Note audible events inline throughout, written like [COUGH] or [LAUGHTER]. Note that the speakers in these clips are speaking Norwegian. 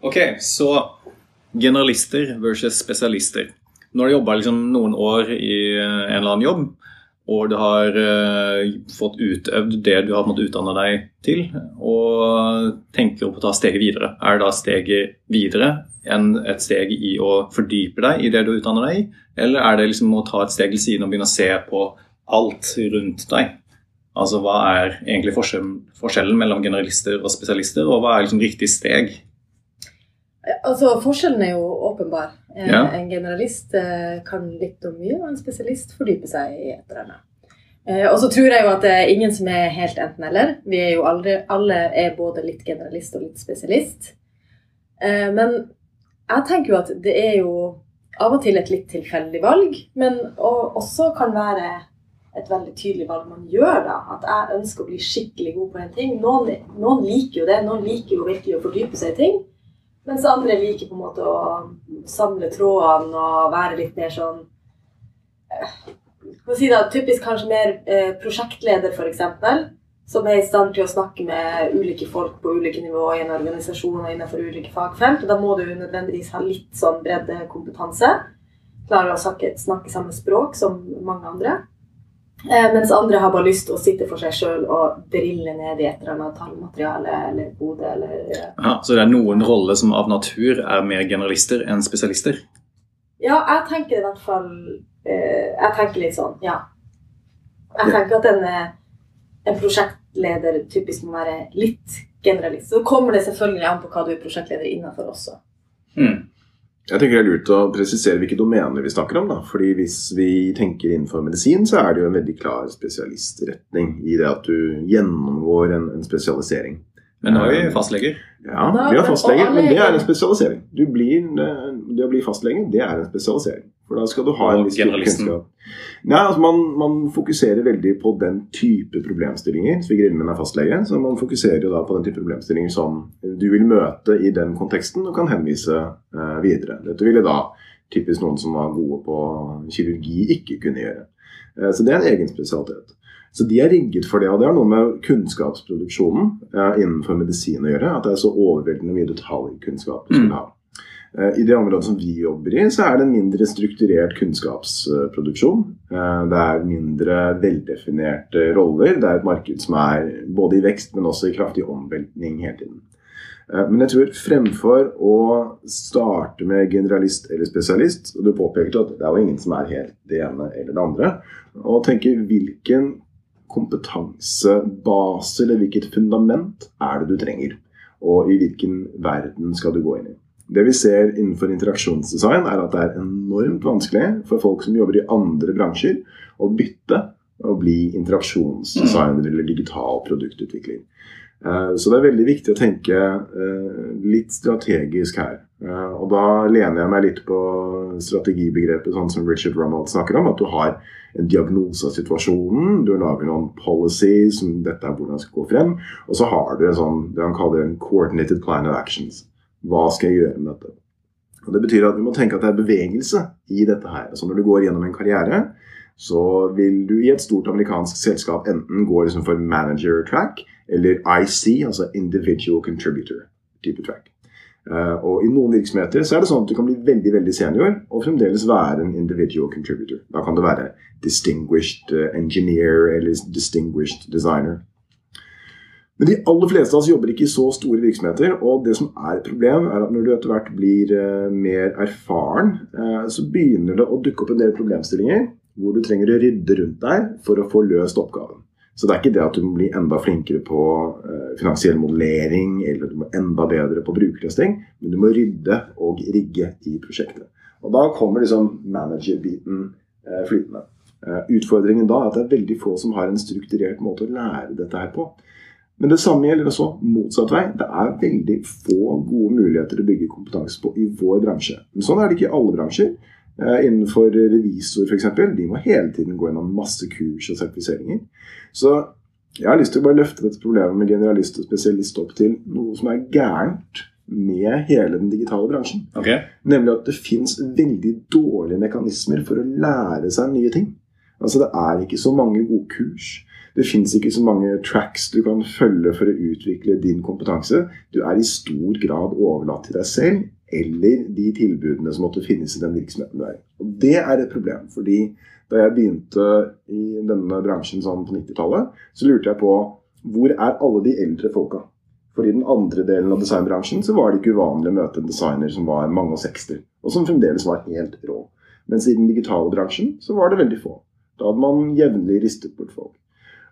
Ok, så generalister versus spesialister. Du har jobba liksom noen år i en eller annen jobb, og du har uh, fått utøvd det du har måttet utdanne deg til, og tenker på å ta steget videre. Er det da steget videre enn et steg i å fordype deg i det du utdanner deg i, eller er det liksom å ta et steg til siden og begynne å se på alt rundt deg? Altså hva er egentlig forskjellen, forskjellen mellom generalister og spesialister, og hva er liksom riktig steg? Altså, Forskjellen er jo åpenbar. En, Ja. en generalist eh, kan litt om mye, og en spesialist fordyper seg i et eller annet. Eh, og så tror jeg jo at det er ingen som er helt enten-eller. Vi er jo aldri, alle er både litt generalist og litt spesialist. Eh, men jeg tenker jo at det er jo av og til et litt tilfeldig valg, men også kan være et veldig tydelig valg man gjør da. At jeg ønsker å bli skikkelig god på en ting. Noen, noen liker jo det. Noen liker jo virkelig å fordype seg i ting. Mens andre liker på en måte å samle trådene og være litt mer sånn eh, si da, Typisk kanskje mer eh, prosjektleder, f.eks. Som er i stand til å snakke med ulike folk på ulike nivåer i en organisasjon og innenfor ulike fagfelt. Da må du nødvendigvis ha litt sånn breddekompetanse. Klare å snakke samme språk som mange andre. Eh, mens andre har bare lyst til å sitte for seg sjøl og drille ned i et eller annet tallmateriale eller kode eller Ja, så det er noen roller som av natur er mer generalister enn spesialister? Ja, jeg tenker i hvert fall eh, Jeg tenker litt sånn, ja. Jeg tenker at en, eh, en prosjektleder typisk må være litt generalist. Så kommer det selvfølgelig an på hva du er prosjektleder innenfor også. Hmm. Jeg tenker det er lurt å presisere hvilke domener vi snakker om. da, fordi Hvis vi tenker innenfor medisin, så er det jo en veldig klar spesialistretning i det at du gjennomgår en, en spesialisering. Men nå er vi fastleger. Ja, vi har fastleger, men det er en spesialisering. Du blir, eh, det å bli fastlege, det er en spesialisering. For da skal du ha en viss kunnskap. Nei, altså man, man fokuserer veldig på den type problemstillinger. Svigerinen er fastlege, så man fokuserer jo da på den type problemstillinger som du vil møte i den konteksten og kan henvise eh, videre. Dette ville da typisk noen som var gode på kirurgi, ikke kunne gjøre. Eh, så det er en egen spesialitet. Så de er rigget for det, og det har noe med kunnskapsproduksjonen eh, innenfor medisin å gjøre. At det er så overveldende mye detaljkunnskap du skal Mm. ha. Eh, I det området som vi jobber i, så er det en mindre strukturert kunnskapsproduksjon. Eh, Det er mindre veldefinerte roller. Det er et marked som er både i vekst, men også i kraftig omveltning hele tiden. Eh, Men jeg tror fremfor å starte med generalist eller spesialist, og du påpekte at det er jo ingen som er helt det ene eller det andre, og tenke hvilken kompetansebase eller hvilket fundament er det du trenger, og i hvilken verden skal du gå inn i. Det vi ser innenfor interaksjonsdesign, er at det er enormt vanskelig for folk som jobber i andre bransjer, å bytte og bli interaksjonsdesigner eller digital produktutvikler. Eh, Så det er veldig viktig å tenke eh, litt strategisk her. Eh, Og da lener jeg meg litt på strategibegrepet sånn som Richard Rummold snakker om, at du har en diagnose av situasjonen, du lager noen policies, som dette er hvordan skal gå frem, og så har du en sånn, det han kaller en coordinated plan of actions. Hva skal jeg gjøre med dette? Og Det betyr at vi må tenke at det er bevegelse i dette her. Altså Når du går gjennom en karriere, så vil du i et stort amerikansk selskap enten gå liksom for manager track eller IC, altså individual contributor type track. Eh, og I noen virksomheter så er det sånn at du kan bli veldig veldig senior og fremdeles være en individual contributor. Da kan du være distinguished eh, engineer eller distinguished designer. Men de aller fleste av oss jobber ikke i så store virksomheter. Og det som er et problem, er at når du etter hvert blir eh, mer erfaren, eh, så begynner det å dukke opp en del problemstillinger hvor du trenger å rydde rundt deg for å få løst oppgaven. Så det er ikke det at du må bli enda flinkere på eh, finansiell modellering eller du må enda bedre på brukertesting, men du må rydde og rigge i prosjektet. Og da kommer liksom manager-biten flytende. Utfordringen da er at det er veldig få som har en strukturert måte å lære dette her på. Men det samme gjelder også motsatt vei. Det er veldig få gode muligheter å bygge kompetanse på i vår bransje. Men sånn er det ikke i alle bransjer. Eh, innenfor revisor f.eks. De må hele tiden gå gjennom masse kurs og sertifiseringer. Så jeg har lyst til å bare løfte dette problemet med generalist og spesialist opp til noe som er gærent med hele den digitale bransjen. Okay. Nemlig at det fins veldig dårlige mekanismer for å lære seg nye ting. Altså Det er ikke så mange gode kurs. Det fins ikke så mange tracks du kan følge for å utvikle din kompetanse. Du er i stor grad overlatt til deg selv eller de tilbudene som måtte finnes i den virksomheten du er i. Og det er et problem. fordi da jeg begynte i denne bransjen sånn på 90-tallet, så lurte jeg på hvor er alle de eldre folka? For i den andre delen av designbransjen så var det ikke uvanlig å møte en designer som var mange og 60, og som fremdeles var helt rå. Mens i den digitale bransjen så var det veldig få. Da hadde man jevnlig ristet bort folk.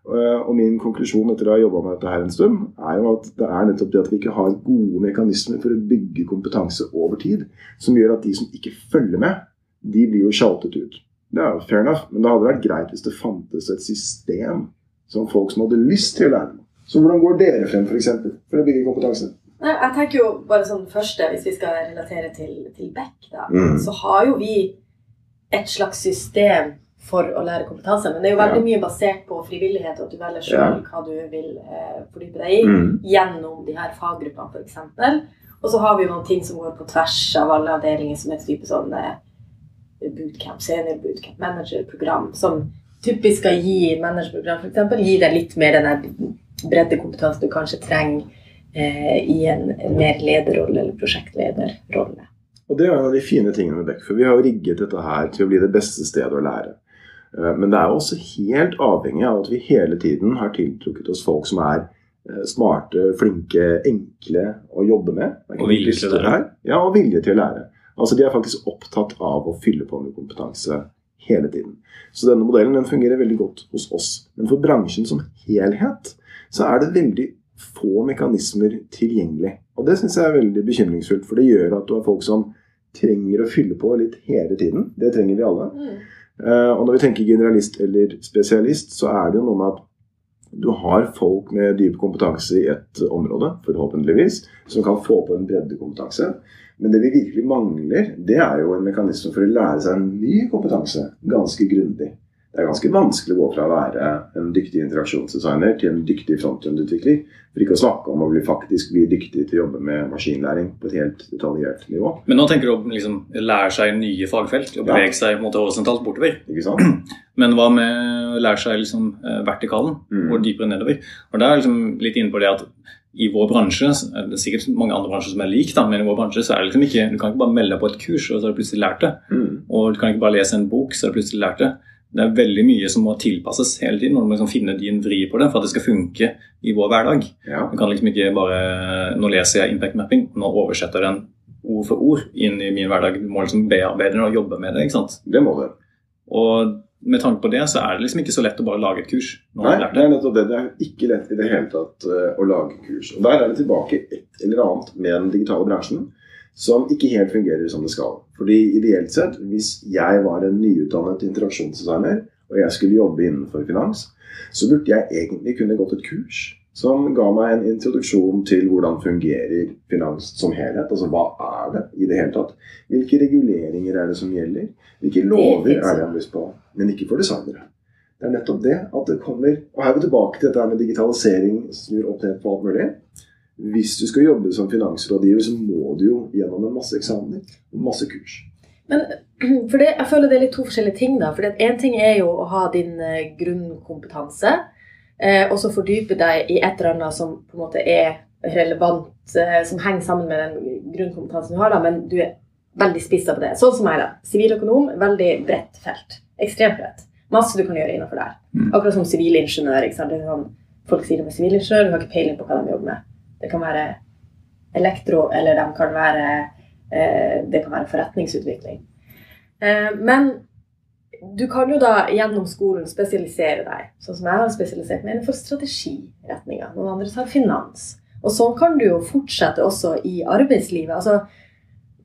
Eh, og min konklusjon etter å ha jobba med dette her en stund, er jo at det er nettopp det at vi ikke har gode mekanismer for å bygge kompetanse over tid, som gjør at de som ikke følger med, de blir jo sjaltet ut. Det er jo fair enough, men det hadde vært greit hvis det fantes et system som folk som hadde lyst til å lære. Så hvordan går dere frem for, eksempel, for å bygge kompetanse? Nei, jeg tenker jo bare sånn første, Hvis vi skal relatere til, til Beck, da, mm. så har jo vi et slags system for å lære kompetanse. Men det er jo veldig mye basert på frivillighet, og at du velger sjøl hva du vil eh, fordype deg i mm. gjennom de her faggruppene, f.eks. Og så har vi jo noen ting som går på tvers av alle avdelinger, som er et type sånn eh, bootcamp, senior bootcamp, managerprogram, som typisk skal gi managerprogram f.eks. gi deg litt mer den breddekompetansen du kanskje trenger eh, i en, en, mer lederrolle eller prosjektlederrolle. Og Det er en av de fine tingene med Beck, for vi har rigget dette her til å bli det beste stedet å lære. Eh, men det er også helt avhengig av at vi hele tiden har tiltrukket oss folk som er eh, smarte, flinke, enkle å jobbe med. Og vilje til å lære. Ja, og vilje til å lære. Altså De er faktisk opptatt av å fylle på med kompetanse hele tiden. Så denne modellen den fungerer veldig godt hos oss. Men for bransjen som helhet så er det veldig få mekanismer tilgjengelig. Og det syns jeg er veldig bekymringsfullt, for det gjør at du har folk som trenger å fylle på litt hele tiden. Det trenger vi alle. Mm. Uh, og når vi tenker generalist eller spesialist, så er det jo noe med at du har folk med dyp kompetanse i et område, forhåpentligvis, som kan få på en breddekompetanse. Men det vi virkelig mangler, det er jo en mekanisme for å lære seg en ny kompetanse ganske grundig. Det er ganske vanskelig å gå fra å være en dyktig interaksjonsdesigner til en dyktig frontend-utvikler. For ikke å snakke om å bli faktisk bli dyktig til å jobbe med maskinlæring på et helt detaljert nivå. Men nå tenker du å liksom, lære seg nye fagfelt og bevege ja. seg på en måte horisontalt bortover. Ikke sant? [CLEARS THROAT] Men hva med å lære seg liksom, eh, vertikalen, mm. og dypere nedover? Og da er liksom litt inne på det at i vår bransje Det er sikkert mange andre bransjer som er lik, da, men i vår bransje så er det liksom ikke Du kan ikke bare melde deg på et kurs, og så har du plutselig lært det. Mm. Og du kan ikke bare lese en bok, så har du plutselig lært det. Det er veldig mye som må tilpasses hele tiden. og Du må liksom finne din vri på det for at det skal funke i vår hverdag. Ja. Du kan liksom ikke bare Nå leser jeg impact mapping, nå oversetter jeg den ord for ord inn i min hverdag. Du må liksom bearbeide det og jobbe med det. ikke sant? Det må du. Og med tanke på det, så er det liksom ikke så lett å bare lage et kurs. Nei, det er nettopp det. Det er ikke lett i det hele tatt uh, å lage kurs. Og Der er det tilbake et eller annet med den digitale bransjen som ikke helt fungerer som det skal. Fordi ideelt sett, hvis jeg var en nyutdannet interaksjonsdesigner, og jeg skulle jobbe innenfor finans, så burde jeg egentlig kunne gått et kurs som ga meg en introduksjon til hvordan fungerer finans som helhet. Altså hva er det i det hele tatt? Hvilke reguleringer er det som gjelder? Hvilke lover er det jeg har lyst på? Men ikke for designere. Det er nettopp det at det kommer Og her er vi tilbake til dette med digitalisering snur opp ned på alt mulig. Hvis du skal jobbe som finansrådgiver, så må du jo gjennom en masse eksamener og masse kurs. Men [CLEARS THROAT] for det, jeg føler det er litt to forskjellige ting. da, for Én ting er jo å ha din eh, grunnkompetanse. Eh, og så fordype deg i et eller annet som på en måte er relevant, eh, som henger sammen med den grunnkompetansen du har, da, men du er veldig spissa på det. Sånn som meg, da. Siviløkonom, veldig bredt felt. Ekstremt bredt. Masse du kan gjøre innenfor der. Mm. Akkurat som sivilingeniør. Sånn, folk sier de er sivilingeniør, du har ikke peiling på hva de jobber med. Det kan være elektro, eller de kan være, eh, det kan være forretningsutvikling. Eh, men du kan jo da gjennom skolen spesialisere deg, sånn som jeg har spesialisert meg innenfor strategiretninga. Noen andre tar finans. Og sånn kan du jo fortsette også i arbeidslivet. Altså,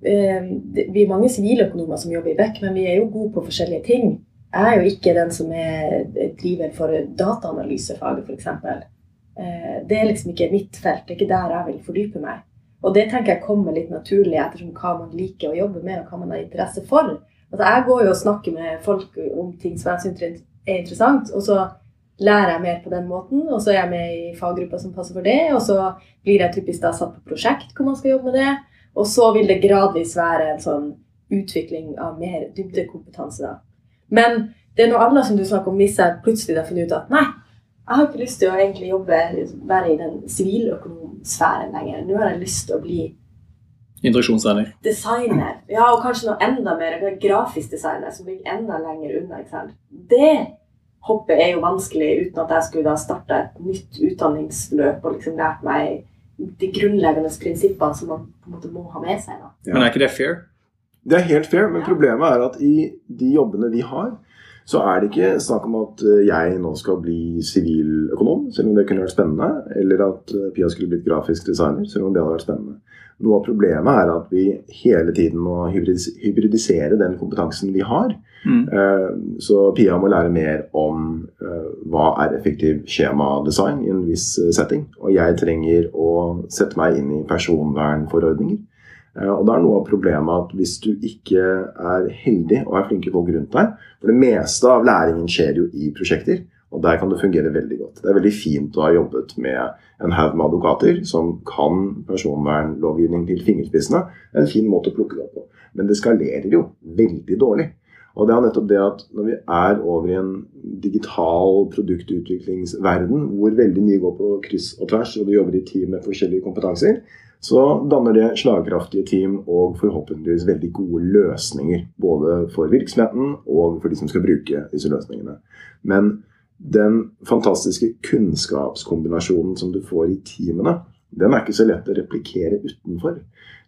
eh, vi er mange siviløkonomer som jobber i Beck, men vi er jo gode på forskjellige ting. Jeg er jo ikke den som er driver for dataanalysefaget, f.eks. Eh, det er liksom ikke mitt felt. Det er ikke der jeg vil fordype meg. Og det tenker jeg kommer litt naturlig ettersom hva man liker å jobbe med, og hva man har interesse for. Altså, jeg går jo og snakker med folk om ting som jeg syns er interessant, og så lærer jeg mer på den måten. Og så er jeg med i faggrupper som passer for det, og så blir jeg typisk da satt på prosjekt hvor man skal jobbe med det. Og så vil det gradvis være en sånn utvikling av mer dybdekompetanse. da. Men det er noe annet som du snakker om hvis jeg plutselig har funnet ut at nei, jeg har ikke lyst til å egentlig jobbe være i den siviløkonomsfæren lenger. Nå har jeg lyst til å bli Introduksjonsregner. designer. Ja, og kanskje noe enda mer. Grafisk designer, som ligger enda lenger unna. ikke sant? Det hoppet er jo vanskelig uten at jeg skulle da starte et nytt utdanningsløp og liksom lært meg de grunnleggende prinsippene som man på en måte må ha med seg. da. Ja. Men er ikke det fair? Det er helt fair, men Ja. problemet er at i de jobbene vi har, så er det ikke snakk om at eh, jeg nå skal bli siviløkonom, selv om det kunne vært spennende, eller at eh, Pia skulle blitt grafisk designer, selv om det hadde vært spennende. Noe av problemet er at vi hele tiden må hybridisere den kompetansen vi har. Mm. Eh, Så Pia må lære mer om hva er effektiv skjemadesign i en viss setting. Og jeg trenger å sette meg inn i personvernforordninger. Eh, Og da er noe av problemet at hvis du ikke er heldig og er flinke folk rundt deg For det meste av læringen skjer jo i prosjekter, og der kan det fungere veldig godt. Det er veldig fint å ha jobbet med en haug med advokater som kan personvernlovgivning til fingerspissene. Det er en fin måte å plukke det opp på. Men det skalerer jo veldig dårlig. Og det er nettopp det at når vi er over i en digital produktutviklingsverden, hvor veldig mye går på kryss og tvers, og du jobber i team med forskjellige kompetanser, så danner det slagkraftige team og forhåpentligvis veldig gode løsninger. Både for virksomheten og for de som skal bruke disse løsningene. Men den fantastiske kunnskapskombinasjonen som du får i teamene, den er ikke så lett å replikere utenfor.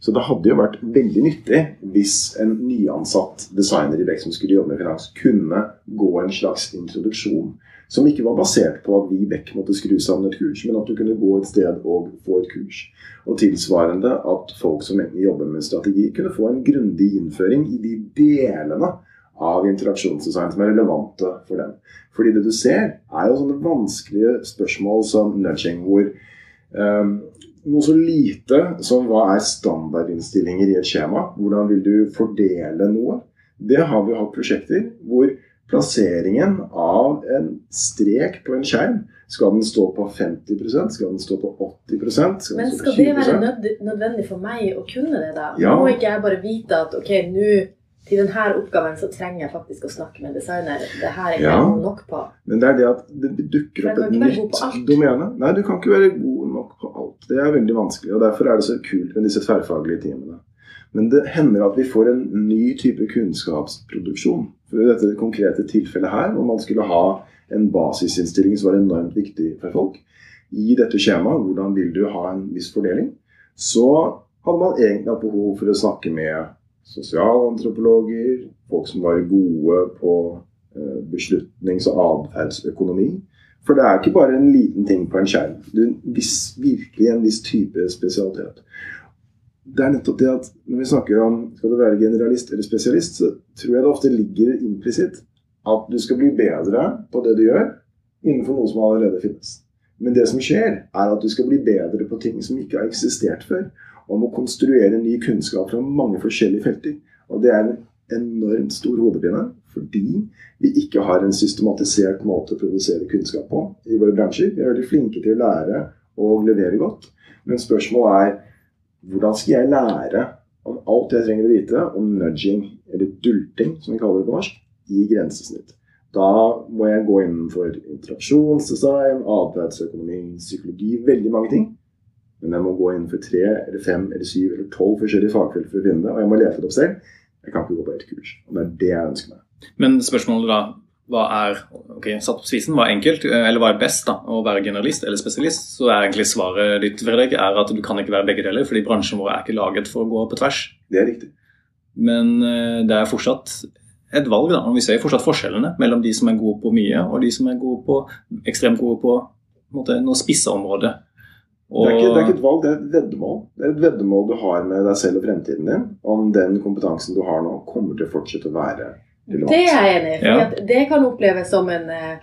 Så det hadde jo vært veldig nyttig hvis en nyansatt designer i Beck som skulle jobbe med finans, kunne gå en slags introduksjon. Som ikke var basert på at vi i Beck måtte skru sammen et kurs, men at du kunne gå et sted og få et kurs. Og tilsvarende at folk som enten jobber med strategi, kunne få en grundig innføring i de delene av interaksjonsdesign som er relevante for dem. Fordi det du ser, er jo sånne vanskelige spørsmål som nudging, hvor noe så lite som hva er standardinnstillinger i et skjema? Hvordan vil du fordele noe? Det har vi hatt prosjekter hvor plasseringen av en strek på en skjerm skal den stå på 50% Skal den stå på 80 skal den Men stå på skal det være nød- nødvendig for meg å kunne det, da? Ja. Må ikke jeg bare vite at ok, nå til denne oppgaven så trenger jeg faktisk å snakke med en designer. Det her er ikke Ja. god nok på. Men det er det at det dukker opp et nytt domene. Nei, du kan ikke være god nok på alt. Det er veldig vanskelig. og Derfor er det så kult med disse tverrfaglige teamene. Men det hender at vi får en ny type kunnskapsproduksjon. For I dette konkrete tilfellet her, hvor man skulle ha en basisinnstilling som var enormt viktig for folk, i dette skjemaet, hvordan vil du ha en viss fordeling, så hadde man egentlig hatt behov for å snakke med sosialantropologer, folk som var gode på eh, beslutnings- og atferdsøkonomi. For det er ikke bare en liten ting på en skjerm. Det er en viss, virkelig en viss type spesialitet. Det er nettopp det at når vi snakker om skal du være generalist eller spesialist, så tror jeg det ofte ligger implisitt at du skal bli bedre på det du gjør, innenfor noe som allerede finnes. Men det som skjer, er at du skal bli bedre på ting som ikke har eksistert før. Og å konstruere ny kunnskap fra mange forskjellige felter. Og det er en enormt stor hodepine, fordi vi ikke har en systematisert måte å produsere kunnskap på i våre bransjer. Vi er veldig flinke til å lære og levere godt. Men spørsmålet er hvordan skal jeg lære om alt jeg trenger å vite om nudging, eller dulting, som vi kaller det på norsk, i grensesnitt. Da må jeg gå innenfor interaksjonsdesign, atferdsøkonomi, psykologi, veldig mange ting. Men jeg må gå innenfor tre, eller fem, eller syv eller tolv forskjellige fagfelt for å finne det. Og jeg må lete det opp selv. Jeg kan ikke gå på ett kurs. Og det er det jeg ønsker meg. Men spørsmålet da, hva er ok, satt på spisen, hva er enkelt, eller hva er best da, å være generalist eller spesialist? Så er egentlig svaret ditt Fredrik, er at du kan ikke være begge deler, fordi bransjen vår er ikke laget for å gå på tvers. Det er riktig. Men eh, det er fortsatt et valg, da. Og vi ser fortsatt forskjellene mellom de som er gode på mye, og de som er gode på, ekstremt gode på, på måte, noe spissa område. Det er, ikke, det er ikke et valg, det er et veddemål. Det er et veddemål du har med deg selv og fremtiden din. Om den kompetansen du har nå, kommer til å fortsette å være relevant. Det er jeg enig i. Ja. Det kan oppleves som en, eh,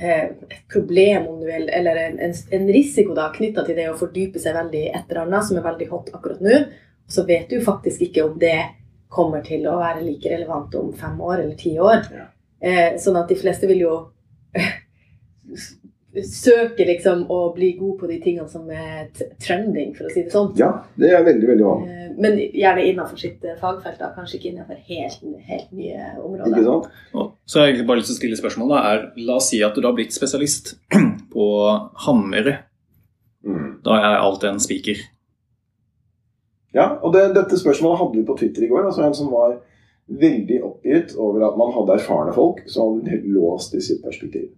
eh, et problem om du vil, eller en, en, en risiko knytta til det å fordype seg veldig i et eller annet som er veldig hot akkurat nå. Så vet du faktisk ikke om det kommer til å være like relevant om fem år eller ti år. Ja. Eh, sånn at de fleste vil jo søke liksom å bli god på de tingene som er trending, for å si det sånn. Ja, det er veldig, veldig vanlig. Eh, Men gjerne innenfor sitt eh, fagfelt, da. kanskje ikke innenfor helt, helt nye områder. Ikke sant? Og så har jeg egentlig bare lyst til å stille spørsmål. Da, er, la oss si at du da har blitt spesialist [CLEARS THROAT] på hammere, Mm. da er jeg alltid en spiker. Ja, og det, dette spørsmålet hadde vi på Twitter i går. Altså en som var veldig oppgitt over at man hadde erfarne folk som låst i sitt perspektiv.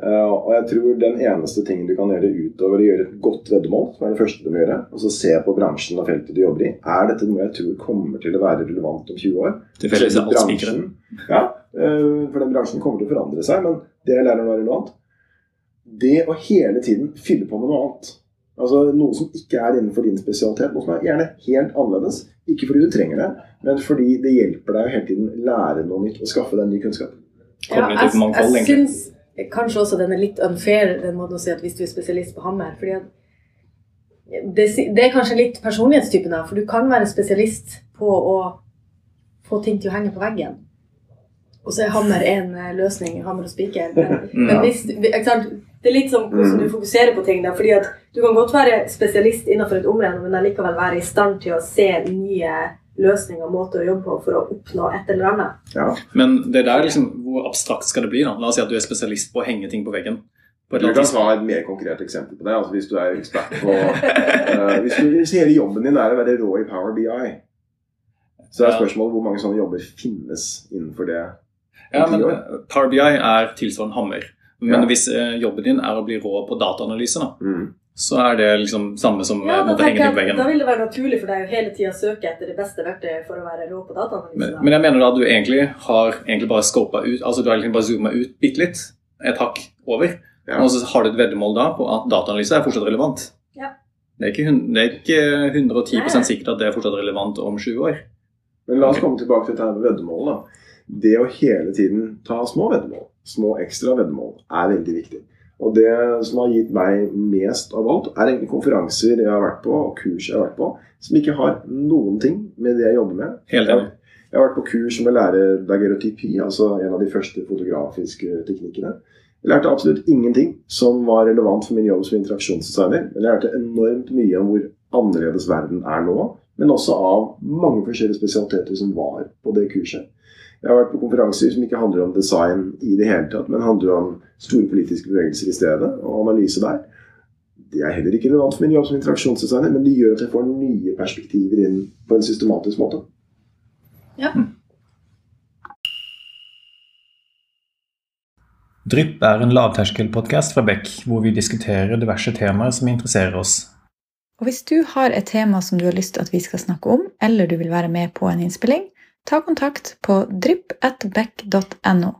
Eh, og jeg tror den eneste tingen du kan gjøre utover å gjøre et godt veddemål, som er det første du må gjøre, og så se på bransjen og feltet du jobber i, er dette noe jeg tror kommer til å være relevant om 20 år? Tilfeldigvis er alt spikere. Ja, eh, for den bransjen kommer til å forandre seg, men det jeg lærer å være relevant. Det å hele tiden fylle på med noe annet. Altså Noe som ikke er innenfor din spesialitet. Noe som er gjerne helt annerledes. Ikke fordi du trenger det, men fordi det hjelper deg å hele tiden lære noe nytt og skaffe deg ny kunnskap. Ja, jeg, jeg, jeg syns kanskje også den er litt unfair, den måten å si at hvis du er spesialist på hammer. fordi at det, det er kanskje litt personlighetstypen her, for du kan være spesialist på å få ting til å henge på veggen. Og så er hammer en eh, løsning, hammer og spiker. [LAUGHS] Men, men hvis? Det er litt som hvordan du fokuserer på ting. Da, fordi at Du kan godt være spesialist innenfor et område, men allikevel være i stand til å se nye løsninger og måter å jobbe på for å oppnå et eller annet. Ja. Men det der liksom, hvor abstrakt skal det bli? da? La oss si at du er spesialist på å henge ting på veggen. På Du kan ta et mer konkret eksempel på det. altså Hvis du er ekspert på uh, hvis, du, hvis hele jobben din er å være rå i Power BI, så er spørsmålet hvor mange sånne jobber finnes innenfor det. Ja, men eh, Power BI er tilsvarende hammer. Men Ja. hvis eh, jobben din er å bli rå på dataanalyse, da, Mm. Så er det liksom samme som Ja, måtte henge ting på veggen. da vil det være naturlig for deg å hele tida søke etter det beste verktøyet for å være rå på dataanalyse. Men, men jeg mener da at du egentlig har egentlig bare scopa ut, altså du har egentlig bare zooma ut bitte litt, et hakk over, Ja. og så har du et veddemål da på at dataanalyse er fortsatt relevant. Ja. Det er ikke, det er ikke 110 Nei. sikkert at det er fortsatt relevant om 20 år. Men la oss komme tilbake til dette her med veddemål. da. Det å hele tiden ta små veddemål, små ekstra veddemål, er veldig viktig. Og det som har gitt meg mest av alt, er egentlig konferanser jeg har vært på, og kurs jeg har vært på, som ikke har noen ting med det jeg jobber med. Helt enig. jeg har vært på kurs med å lære dagerotypi, altså en av de første fotografiske teknikkene. Jeg lærte absolutt ingenting som var relevant for min jobb som interaksjonsdesigner. Men jeg lærte enormt mye om hvor annerledes verden er nå, men også av mange forskjellige spesialiteter som var på det kurset. Jeg har vært på konferanser som ikke handler om design i det hele tatt, men handler om store politiske bevegelser i stedet, og analyse der. Det er heller ikke relevant for min jobb som interaksjonsdesigner, men det gjør at jeg får nye perspektiver inn på en systematisk måte. Ja. Drypp er en lavterskelpodkast fra Beck, hvor vi diskuterer diverse temaer som interesserer oss. Og hvis du har et tema som du har lyst til at vi skal snakke om, eller du vil være med på en innspilling, ta kontakt på drypp.beck.no.